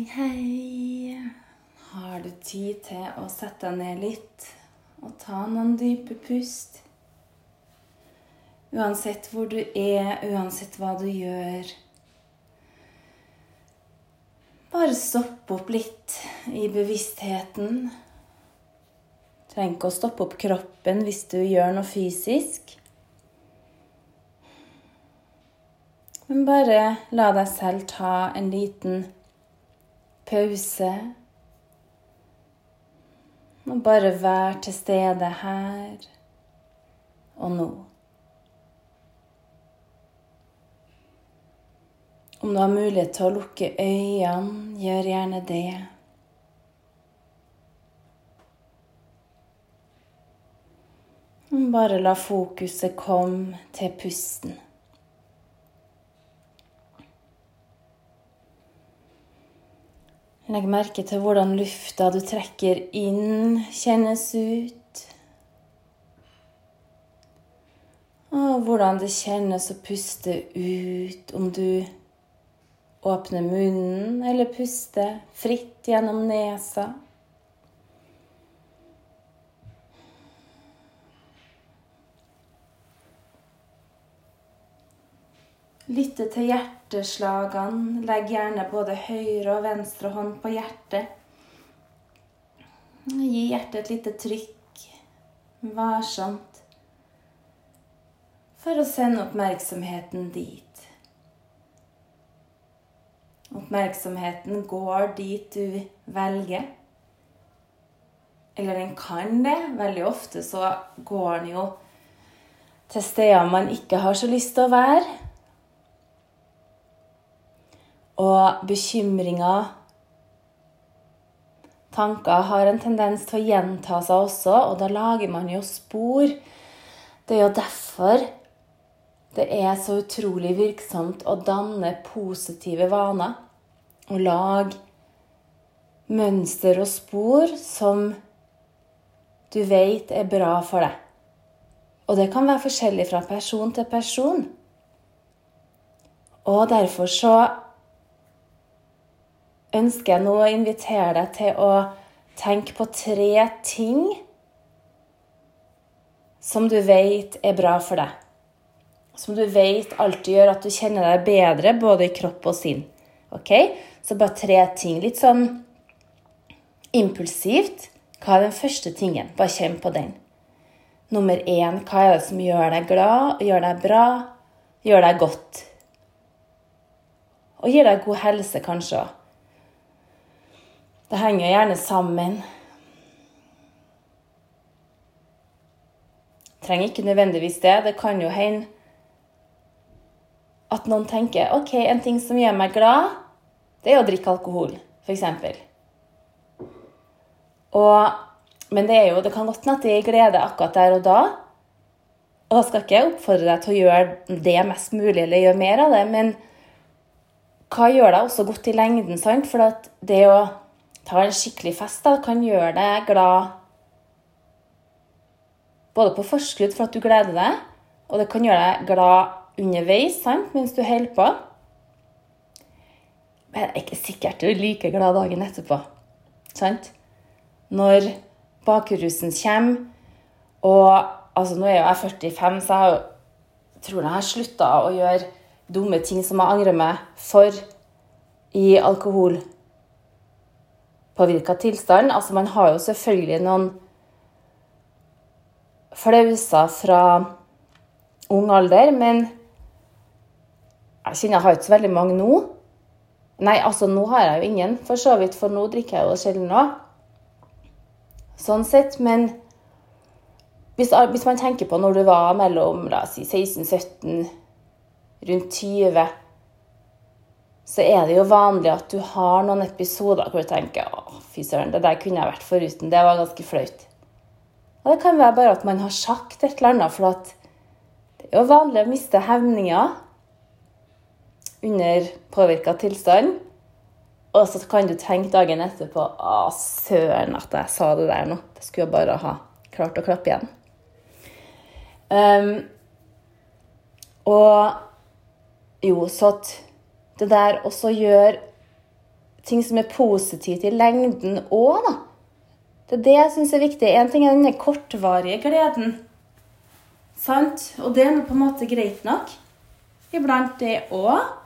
Hei, hei. Har du tid til å sette deg ned litt og ta noen dype pust? Uansett hvor du er, uansett hva du gjør. Bare stopp opp litt i bevisstheten. Trenger ikke å stoppe opp kroppen hvis du gjør noe fysisk. Men bare la deg selv ta en liten pause. Og bare vær til stede her og nå. Om du har mulighet til å lukke øynene, gjør gjerne det. Bare la fokuset komme til pusten. Legg merke til hvordan lufta du trekker inn, kjennes ut. Og hvordan det kjennes å puste ut om du åpner munnen eller puster fritt gjennom nesa. Lytte til hjerteslagene. Legg gjerne både høyre og venstre hånd på hjertet. Gi hjertet et lite trykk, varsomt, for å sende oppmerksomheten dit. Oppmerksomheten går dit du velger. Eller den kan det. Veldig ofte så går den jo til steder man ikke har så lyst til å være. Og bekymringer Tanker har en tendens til å gjenta seg også, og da lager man jo spor. Det er jo derfor det er så utrolig virksomt å danne positive vaner. Og lage mønster og spor som du vet er bra for deg. Og det kan være forskjellig fra person til person. Og derfor så ønsker jeg nå å invitere deg til å tenke på tre ting som du vet er bra for deg. Som du vet alltid gjør at du kjenner deg bedre, både i kropp og sinn. Ok? Så bare tre ting. Litt sånn impulsivt. Hva er den første tingen? Bare kjenn på den. Nummer én, hva er det som gjør deg glad, gjør deg bra, gjør deg godt? Og gir deg god helse, kanskje òg. Det henger gjerne sammen. Trenger ikke nødvendigvis det. Det kan jo hende at noen tenker ok, en ting som gjør meg glad, det er å drikke alkohol, f.eks. Men det, jo, det kan godt hende at det er glede akkurat der og da. Og da skal ikke jeg oppfordre deg til å gjøre det mest mulig eller gjøre mer av det, men hva gjør deg også godt i lengden? sant? For det å ta en skikkelig fest da, kan gjøre deg glad både på forskudd for at du gleder deg, og det kan gjøre deg glad underveis sant, mens du holder på. Men det er ikke sikkert du er like glad dagen etterpå. Sant? Når bakrusen kommer, og altså Nå er jo jeg 45, så jeg tror jeg har slutta å gjøre dumme ting som jeg angrer meg for i alkohol påvirka tilstand. Altså, man har jo selvfølgelig noen flauser fra ung alder, men jeg kjenner jeg har ikke så veldig mange nå. Nei, altså nå har jeg jo ingen, for så vidt, for nå drikker jeg jo sjelden òg. Sånn sett, men hvis, hvis, man tenker på når du var mellom si 16-17, rundt 20 så er det jo vanlig at du har noen episoder hvor du tenker å, fy søren, det der kunne jeg vært foruten. Det var ganske flaut. Og det kan være bare at man har sagt et eller annet, for at det er jo vanlig å miste hevninger under påvirka tilstand. Og så kan du tenke dagen etterpå å, søren at jeg sa det der nå. Det skulle jeg bare ha klart å klappe igjen. Um, og jo, så at det der også gjør ting som er positivt i lengden òg, da. Det er det jeg syns er viktig. En ting er denne kortvarige gleden. Sant? Og det er på en måte greit nok. Iblant det òg.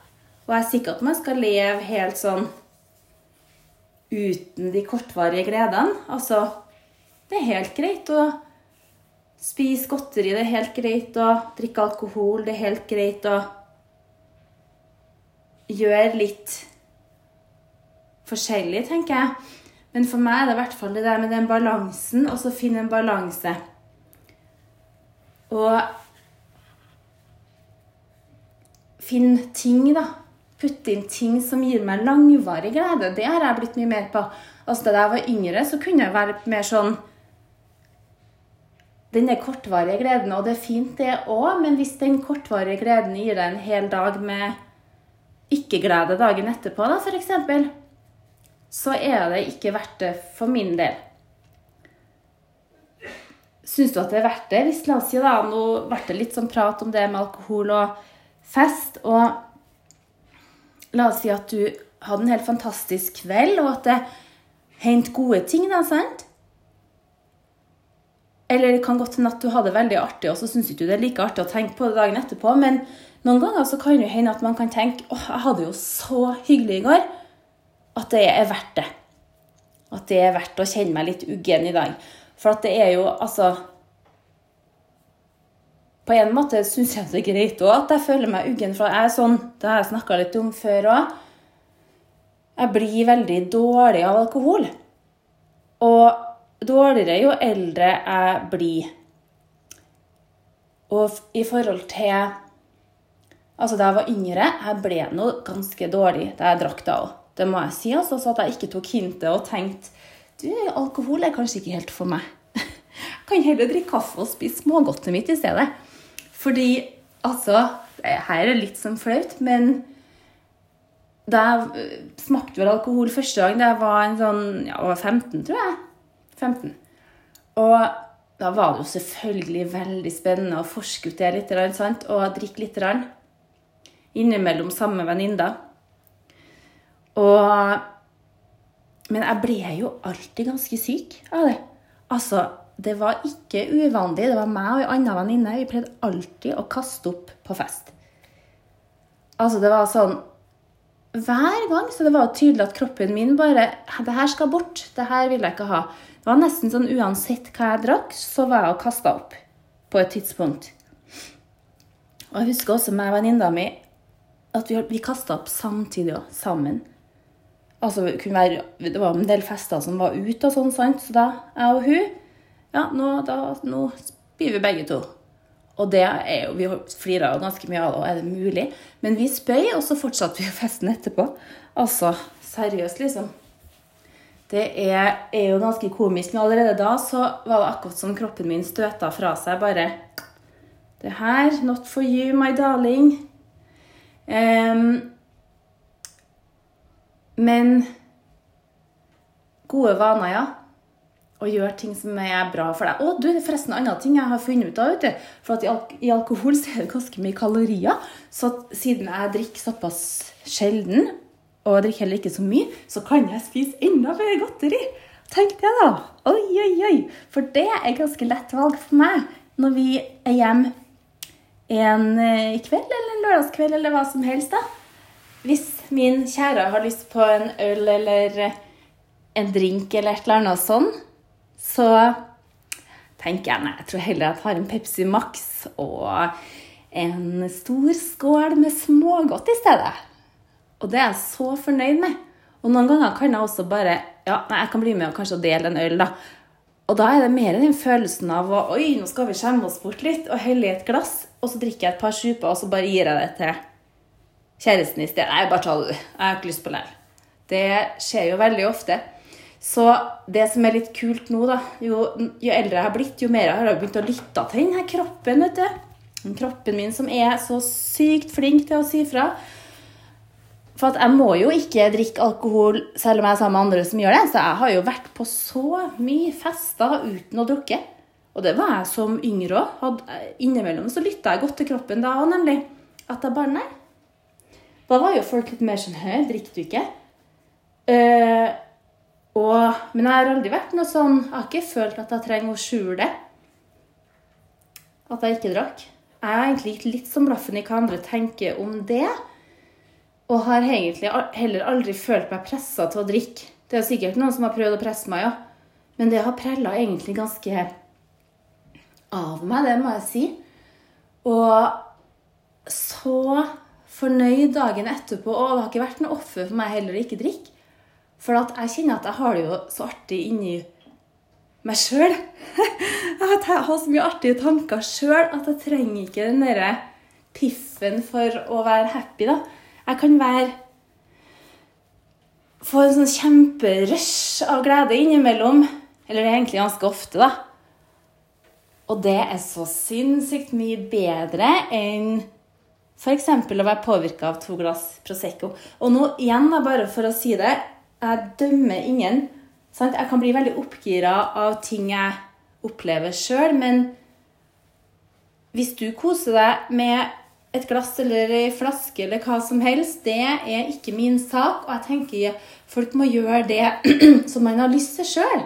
Og jeg er sikker at man skal leve helt sånn uten de kortvarige gledene. Altså, det er helt greit å spise godteri, det er helt greit å drikke alkohol, det er helt greit å gjøre litt forskjellig, tenker jeg. Men for meg er det i hvert fall det der med den balansen, og så finne en balanse. Og finne ting, da. Putte inn ting som gir meg langvarig glede. Det har jeg blitt mye mer på. Altså, Da jeg var yngre, så kunne jeg være mer sånn Denne kortvarige gleden, og det er fint, det òg, men hvis den kortvarige gleden gir deg en hel dag med ikke-glede dagen etterpå, da, f.eks., så er det ikke verdt det for min del. Syns du at det er verdt det? Hvis la oss si da, Nå ble det litt sånn prat om det med alkohol og fest. Og la oss si at du hadde en helt fantastisk kveld, og at det hendte gode ting, da, sant? Eller det kan godt hende at du har det veldig artig, og så syns ikke du det er like artig å tenke på det dagen etterpå. Men noen ganger så kan det hende at man kan tenke åh, jeg hadde jo så hyggelig i går at det er verdt det. At det er verdt å kjenne meg litt uggen i dag. For at det er jo altså På en måte syns jeg det er greit òg at jeg føler meg uggen, for jeg er sånn Det har jeg snakka litt om før òg. Jeg blir veldig dårlig av alkohol. Og dårligere jo eldre jeg blir. Og i forhold til Altså, da jeg var yngre, jeg ble nå ganske dårlig da jeg drakk da òg. Det må jeg si, altså, så at jeg ikke tok hintet og tenkte du, alkohol er kanskje ikke helt for meg. Jeg kan heller drikke kaffe og spise smågodtet mitt i stedet. Fordi altså Her er litt sånn flaut, men da jeg øh, smakte vel alkohol første gang da jeg var en sånn, ja, var 15, tror jeg. 15. Og da var det jo selvfølgelig veldig spennende å forske ut det litt sant? og drikke litt. Innimellom samme venninner. Og Men jeg ble jo alltid ganske syk av det. Altså, det var ikke uvanlig. Det var meg og ei anna venninne. Vi pleide alltid å kaste opp på fest. Altså, det var sånn hver gang. Så det var tydelig at kroppen min bare Det her skal bort. Det her vil jeg ikke ha. Det var nesten sånn uansett hva jeg drakk, så var jeg og kasta opp på et tidspunkt. Og jeg husker også med venninna mi at vi, vi kasta opp samtidig og sammen. Altså, det, være, det var en del fester som var ute og sånn, sant? så da, jeg og hun Ja, nå, da, nå blir vi begge to. Og det er jo, vi flirer jo ganske mye av det, og er det mulig? Men vi spøy, og så fortsatte vi festen etterpå. Altså, seriøst, liksom. Det er, er, jo ganske komisk, men allerede da så var det akkurat som kroppen min støta fra seg. Bare Det her, not for you, my darling. Um, men gode vaner, ja. Og gjør ting som er bra for deg. Og du, det forresten en annen ting jeg har funnet ut av. vet du. For at i, alk i alkohol så er det ganske mye kalorier. Så siden jeg drikker såpass sjelden, og jeg drikker heller ikke så mye, så kan jeg spise enda mer godteri. Tenkte jeg da. Oi, oi, oi. For det er ganske lett valg for meg når vi er hjemme en eh, kveld eller en lørdagskveld eller hva som helst. da. Hvis min kjære har lyst på en øl eller en drink eller et eller annet sånn, så tenker jeg nei, jeg tror heller jeg tar en Pepsi Max og en stor skål med smågodt i stedet. Og det er jeg så fornøyd med. Og noen ganger kan jeg også bare ja, nei, jeg kan bli med og kanskje dele en øl, da. Og da er det mer den følelsen av å Oi, nå skal vi skjemme oss bort litt, og helle i et glass, og så drikker jeg et par super, og så bare gir jeg det til kjæresten i sted. Nei, bare ta det, du. Jeg har ikke lyst på det. Det skjer jo veldig ofte. Så det som er litt kult nå, da Jo, jo eldre jeg har blitt, jo mer jeg har jeg begynt å lytte til denne kroppen. vet du. Kroppen min som er så sykt flink til å si fra. For at jeg må jo ikke drikke alkohol selv om jeg er sammen med andre som gjør det. Så jeg har jo vært på så mye fester uten å drukke. Og det var jeg som yngre òg. Innimellom så lytta jeg godt til kroppen da òg, nemlig. At jeg bare Nei, da var jo folk litt mer sånn Hæ, drikker du ikke? Eh, og, men jeg har aldri vært noe sånn Jeg har ikke følt at jeg trenger å skjule det. At jeg ikke drakk. Jeg har egentlig gitt litt som blaffen i hva andre tenker om det. Og har egentlig heller aldri følt meg pressa til å drikke. Det er sikkert noen som har prøvd å presse meg, ja. Men det har prella egentlig ganske av meg, det må jeg si. Og så fornøyd dagen etterpå. Og det har ikke vært noe offer for meg heller å ikke drikke. For jeg kjenner at jeg har det jo så artig inni meg sjøl. Jeg har så mye artige tanker sjøl at jeg trenger ikke den derre piffen for å være happy, da. Jeg kan være Få en sånn kjemperush av glede innimellom. Eller det er egentlig ganske ofte, da. Og det er så sinnssykt mye bedre enn f.eks. å være påvirka av to glass Prosecco. Og nå igjen, da, bare for å si det, jeg dømmer ingen. Sant? Jeg kan bli veldig oppgira av ting jeg opplever sjøl, men hvis du koser deg med et glass eller ei flaske eller hva som helst, det er ikke min sak. Og jeg tenker folk må gjøre det som man har lyst til sjøl.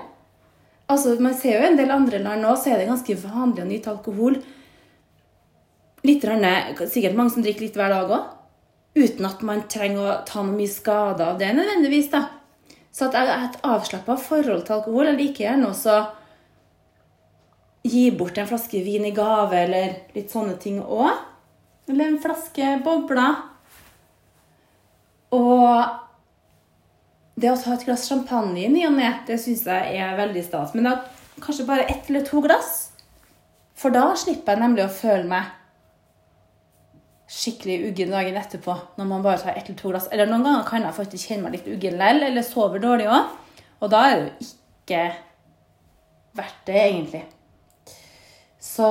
Altså, man ser jo en del andre land nå, så er det ganske vanlig å nyte alkohol. Litt, sikkert mange som drikker litt hver dag òg. Uten at man trenger å ta noe mye skade av det nødvendigvis. da. Så at jeg har et avslappa forhold til alkohol. Jeg liker gjerne også gi bort en flaske vin i gave eller litt sånne ting òg. Eller en flaske bobler. Og det å ta et glass champagne i ny og ne, det syns jeg er veldig stas. Men da kanskje bare ett eller to glass. For da slipper jeg nemlig å føle meg skikkelig uggen dagen etterpå når man bare tar ett eller to glass. Eller noen ganger kan jeg faktisk kjenne meg litt uggen lell, eller sover dårlig òg. Og da er det jo ikke verdt det, egentlig. Så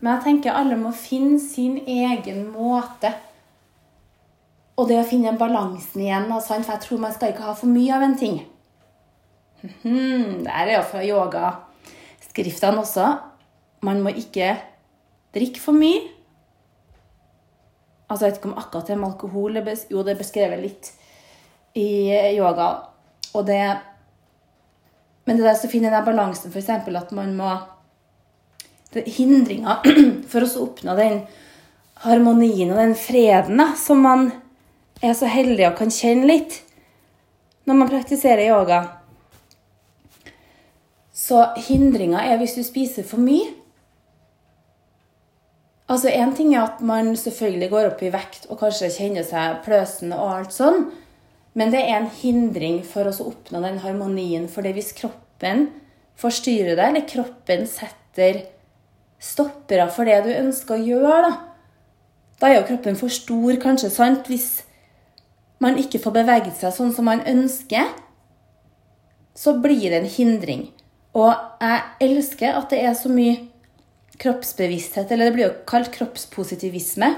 Men jeg tenker alle må finne sin egen måte. Og det å finne balansen igjen, for jeg tror man skal ikke ha for mye av en ting. Det er jo fra yogaskriftene også. Man må ikke drikke for mye. Altså, jeg vet ikke om akkurat det med alkohol Jo, det er beskrevet litt i yoga. Og det Men det der så finner den balansen, f.eks. at man må det Hindringer for å oppnå den harmonien og den freden da, som man er så heldig og kan kjenne litt når man praktiserer yoga. Så hindringa er hvis du spiser for mye. Altså, Én ting er at man selvfølgelig går opp i vekt og kanskje kjenner seg pløsen og alt sånn, men det er en hindring for oss å oppnå den harmonien. For det hvis kroppen forstyrrer deg, eller kroppen setter stoppere for det du ønsker å gjøre, da, da er jo kroppen for stor, kanskje, sant? Hvis man ikke får beveget seg sånn som man ønsker, så blir det en hindring. Og jeg elsker at det er så mye kroppsbevissthet, eller det blir jo kalt kroppspositivisme.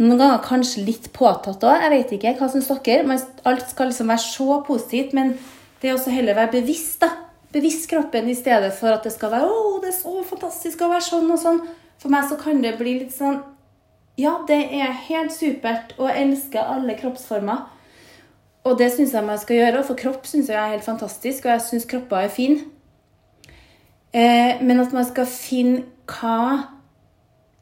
Noen ganger kanskje litt påtatt òg. Jeg vet ikke. Hva syns dere? Men alt skal liksom være så positivt. Men det er også heller å være bevisst. da. Bevisst kroppen i stedet for at det skal være å, det er så fantastisk å være sånn og sånn. For meg så kan det bli litt sånn Ja, det er helt supert å elske alle kroppsformer. Og det syns jeg man skal gjøre. For kropp syns jeg er helt fantastisk, og jeg syns kropper er fine. Eh, men at man skal finne hva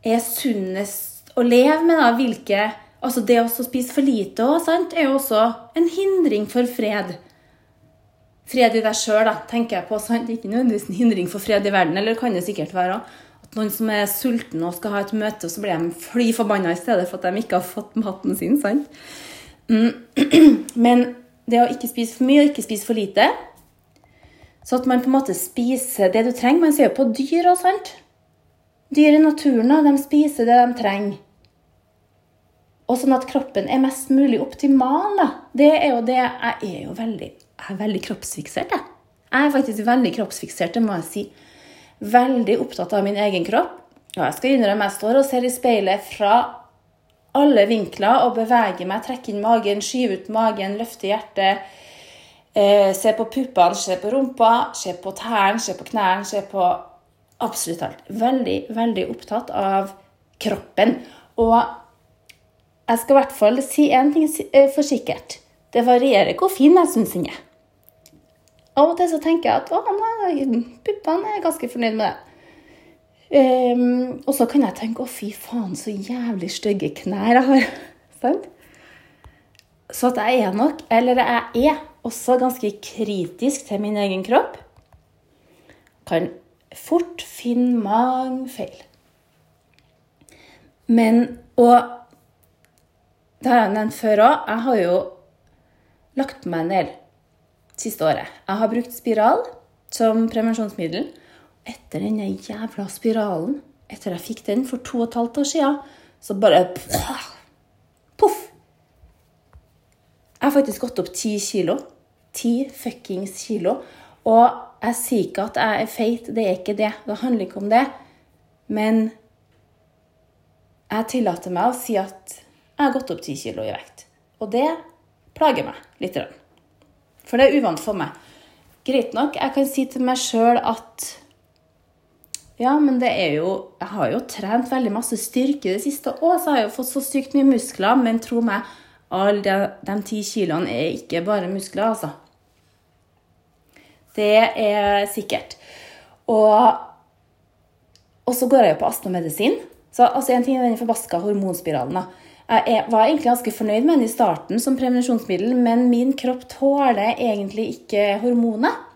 er sunnest å leve med. da, hvilke, altså Det å spise for lite også, sant, er jo også en hindring for fred. Fred i deg sjøl, tenker jeg på. sant, Ikke nødvendigvis en hindring for fred i verden. Eller kan det sikkert være at noen som er sultne og skal ha et møte, og så blir de fly forbanna i stedet for at de ikke har fått maten sin. sant? Mm. Men det å ikke spise for mye og ikke spise for lite så at man på en måte spiser det du trenger. Man ser jo på dyr og sant. Dyr i naturen de spiser det de trenger. Og sånn at kroppen er mest mulig optimal. Da. Det er jo det Jeg er jo veldig, jeg er veldig kroppsfiksert. Jeg. jeg er faktisk veldig kroppsfiksert, det må jeg si. Veldig opptatt av min egen kropp. Og jeg skal innrømme jeg står og ser i speilet fra alle vinkler og beveger meg, trekker inn magen, skyver ut magen, løfter hjertet Eh, se på puppene, se på rumpa, se på tærne, se på knærne, se på absolutt alt. Veldig, veldig opptatt av kroppen. Og jeg skal i hvert fall si én ting eh, for sikkert. Det varierer hvor fin jeg syns den er. Av og til så tenker jeg at å, nei, puppene er ganske fornøyd med det. Um, og så kan jeg tenke å, fy faen, så jævlig stygge knær jeg har. Sant? Så at jeg er nok, eller jeg er også ganske kritisk til min egen kropp. Kan fort finne mange feil. Men Og det har jeg nevnt før òg. Jeg har jo lagt meg del siste året. Jeg har brukt spiral som prevensjonsmiddel. Etter denne jævla spiralen, etter jeg fikk den for to og et halvt år siden, så bare Poff! Jeg har faktisk gått opp ti kilo. Ti fuckings kilo. Og jeg sier ikke at jeg er feit, det er ikke det. Det handler ikke om det. Men jeg tillater meg å si at jeg har gått opp ti kilo i vekt. Og det plager meg litt. For det er uvant for meg. Greit nok, jeg kan si til meg sjøl at ja, men det er jo Jeg har jo trent veldig masse styrke det siste òg, så jeg har jo fått så sykt mye muskler. Men tro meg, alle de, de ti kiloene er ikke bare muskler, altså. Det er sikkert. Og, og så går jeg jo på astmamedisin. Så altså, en ting er den forbaska hormonspiralen. da. Jeg var egentlig ganske fornøyd med den i starten som prevensjonsmiddel, men min kropp tåler egentlig ikke hormonet.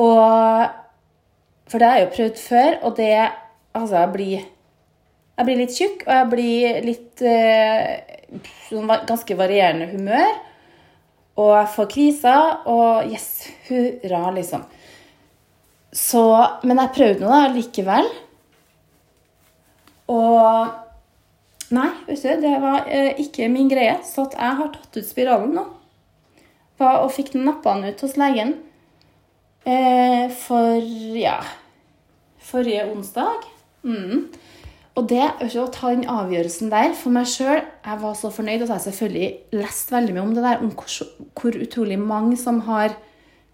Og For det har jeg jo prøvd før, og det Altså, blir, jeg blir litt tjukk, og jeg blir litt eh, sånn ganske varierende humør. Og jeg får kviser, og yes, hurra, liksom. Så Men jeg prøvde nå da likevel. Og Nei, vet du, det var eh, ikke min greie. Så at jeg har tatt ut spiralen nå. Var og fikk nappa den ut hos legen eh, for ja forrige onsdag. Mm. Og det å ta den avgjørelsen der for meg sjøl Jeg var så fornøyd, og så har jeg selvfølgelig lest veldig mye om det der, om hvor, hvor utrolig mange som har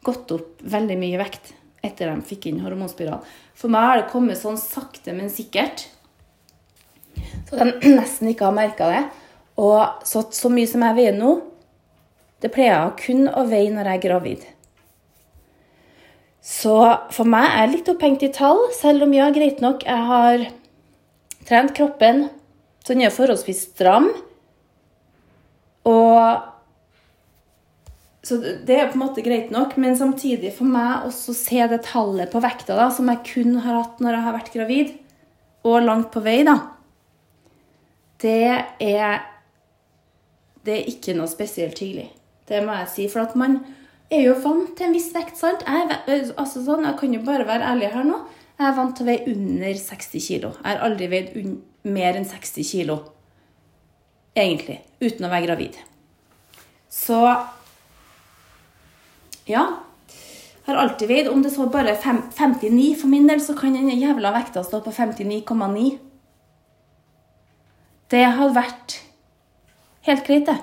gått opp veldig mye vekt etter de fikk inn hormonspiral. For meg har det kommet sånn sakte, men sikkert. Så de nesten ikke har merka det. Og så, så, mye som jeg veier nå, det pleier jeg kun å veie når jeg er gravid. Så for meg er jeg litt opphengt i tall, selv om ja, greit nok, jeg har trent kroppen så den er forholdsvis stram. Og Så det er på en måte greit nok, men samtidig for meg også se det tallet på vekta da, som jeg kun har hatt når jeg har vært gravid, og langt på vei, da det er Det er ikke noe spesielt hyggelig. Det må jeg si. For at man er jo vant til en viss vekt, sant? Jeg, altså sånn, jeg kan jo bare være ærlig her nå. Jeg er vant til å veie under 60 kg. Jeg har aldri veid mer enn 60 kg. Egentlig. Uten å være gravid. Så Ja. Jeg har alltid veid. Om det så bare er 59 for min del, så kan den jævla vekta stå på 59,9. Det hadde vært helt greit, det.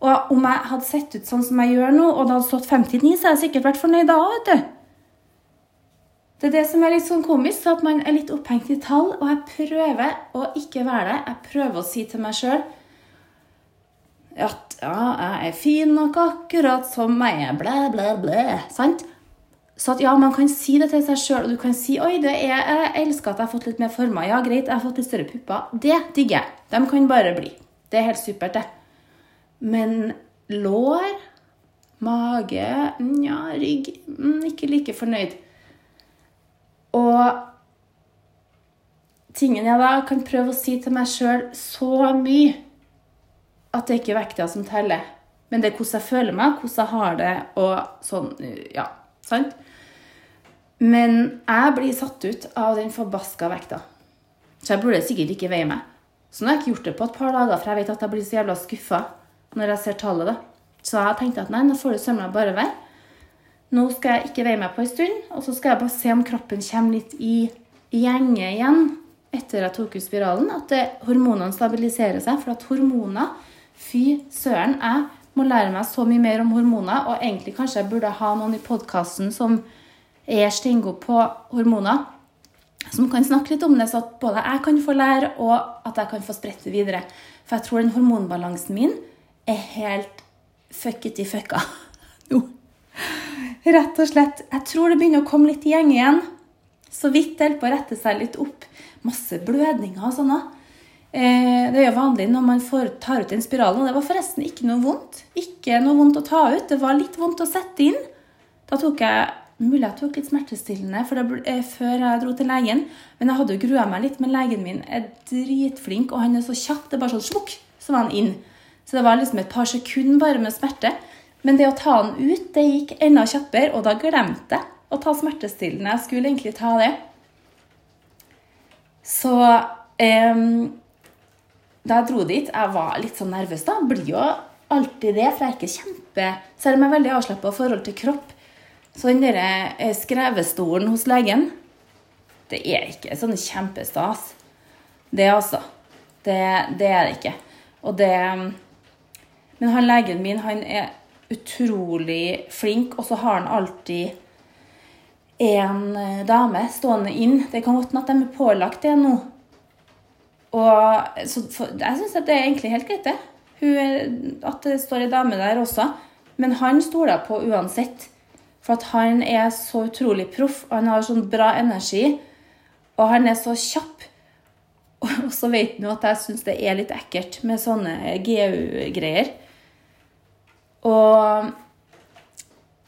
Og om jeg hadde sett ut sånn som jeg gjør nå, og det hadde stått 59, så hadde jeg sikkert vært fornøyd da vet du. Det er det som er litt sånn komisk, at man er litt opphengt i tall. Og jeg prøver å ikke være det. Jeg prøver å si til meg sjøl at ja, jeg er fin nok akkurat som jeg er, blæ, blæ, blæ. Sant? Så at ja, man kan si det til seg sjøl, og du kan si oi, det er, jeg elsker at jeg har fått litt mer former. Ja, greit, jeg har fått litt større pupper. Det digger jeg. De kan bare bli. Det er helt supert, det. Men lår, mage, nja, rygg mm, Ikke like fornøyd. Og tingen jeg da kan prøve å si til meg sjøl så mye at det ikke er vekta som teller. Men det er hvordan jeg føler meg, hvordan jeg har det, og sånn Ja, sant? Men jeg blir satt ut av den forbaska vekta. Så jeg burde sikkert ikke veie meg. Så nå har jeg ikke gjort det på et par dager, for jeg vet at jeg blir så jævla skuffa når jeg ser tallet. da. Så jeg tenkte at nei, nå får du sømla bare være. Nå skal jeg ikke veie meg på en stund, og så skal jeg bare se om kroppen kommer litt i gjenge igjen etter jeg tok ut spiralen. At det, hormonene stabiliserer seg. For at hormoner Fy søren, jeg må lære meg så mye mer om hormoner. Og egentlig kanskje jeg burde ha noen i podkasten som er steingod på hormoner, som kan snakke litt om det, så at både jeg kan få lære, og at jeg kan få spredt det videre. For jeg tror den hormonbalansen min er helt fucket i fucka nå. Rett og slett. Jeg tror det begynner å komme litt i gjeng igjen. Så vidt det holder på å rette seg litt opp. Masse blødninger og sånn. Eh, det er jo vanlig når man tar ut den spiralen. Det var forresten ikke noe vondt. Ikke noe vondt å ta ut. Det var litt vondt å sette inn. Da tok jeg Mulig jeg tok litt smertestillende det, eh, før jeg dro til legen. Men jeg hadde jo grua meg litt. Men legen min er dritflink, og han er så kjapp. Det er bare sånn smukk, så var han inn. Så det var liksom et par sekunder bare med smerte. Men det å ta den ut, det gikk enda kjappere, og da glemte jeg å ta smertestillende. Jeg skulle egentlig ta det. Så eh, da jeg dro dit Jeg var litt sånn nervøs, da. Blir jo alltid det, for jeg er ikke kjempe Selv om jeg er veldig avslappa i forhold til kropp, så den der eh, skrevestolen hos legen, det er ikke sånn kjempestas. Det, altså. Det, det er det ikke. Og det Men han legen min, han er utrolig flink, og så har han alltid en eh, dame stående inn. Det kan godt hende at de er pålagt det nå. Og så for, jeg syns det er egentlig helt greit, det. At det står ei dame der også. Men han stoler på uansett. For at han er så utrolig proff, han har sånn bra energi. Og han er så kjapp. Og så vet han jo at jeg syns det er litt ekkelt med sånne GU-greier. Og,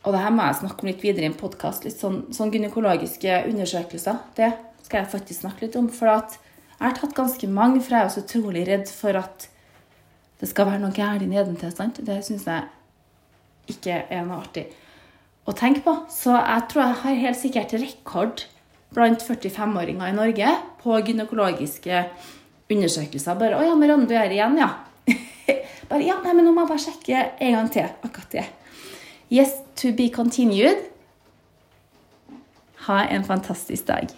og det her må jeg snakke om litt videre i en podkast. Litt sånn, sånn, gynekologiske undersøkelser. Det skal jeg faktisk snakke litt om. For jeg har tatt ganske mange, for jeg er så utrolig redd for at det skal være noe galt nedentil. Det syns jeg ikke er noe artig å tenke på. Så jeg tror jeg har helt sikkert rekord blant 45-åringer i Norge på gynekologiske undersøkelser. Bare 'Å ja, Marianne, du er igjen, ja'. bare, ja, nei, men Nå må jeg bare sjekke en gang til akkurat det. Yes, to be continued. Ha en fantastisk dag.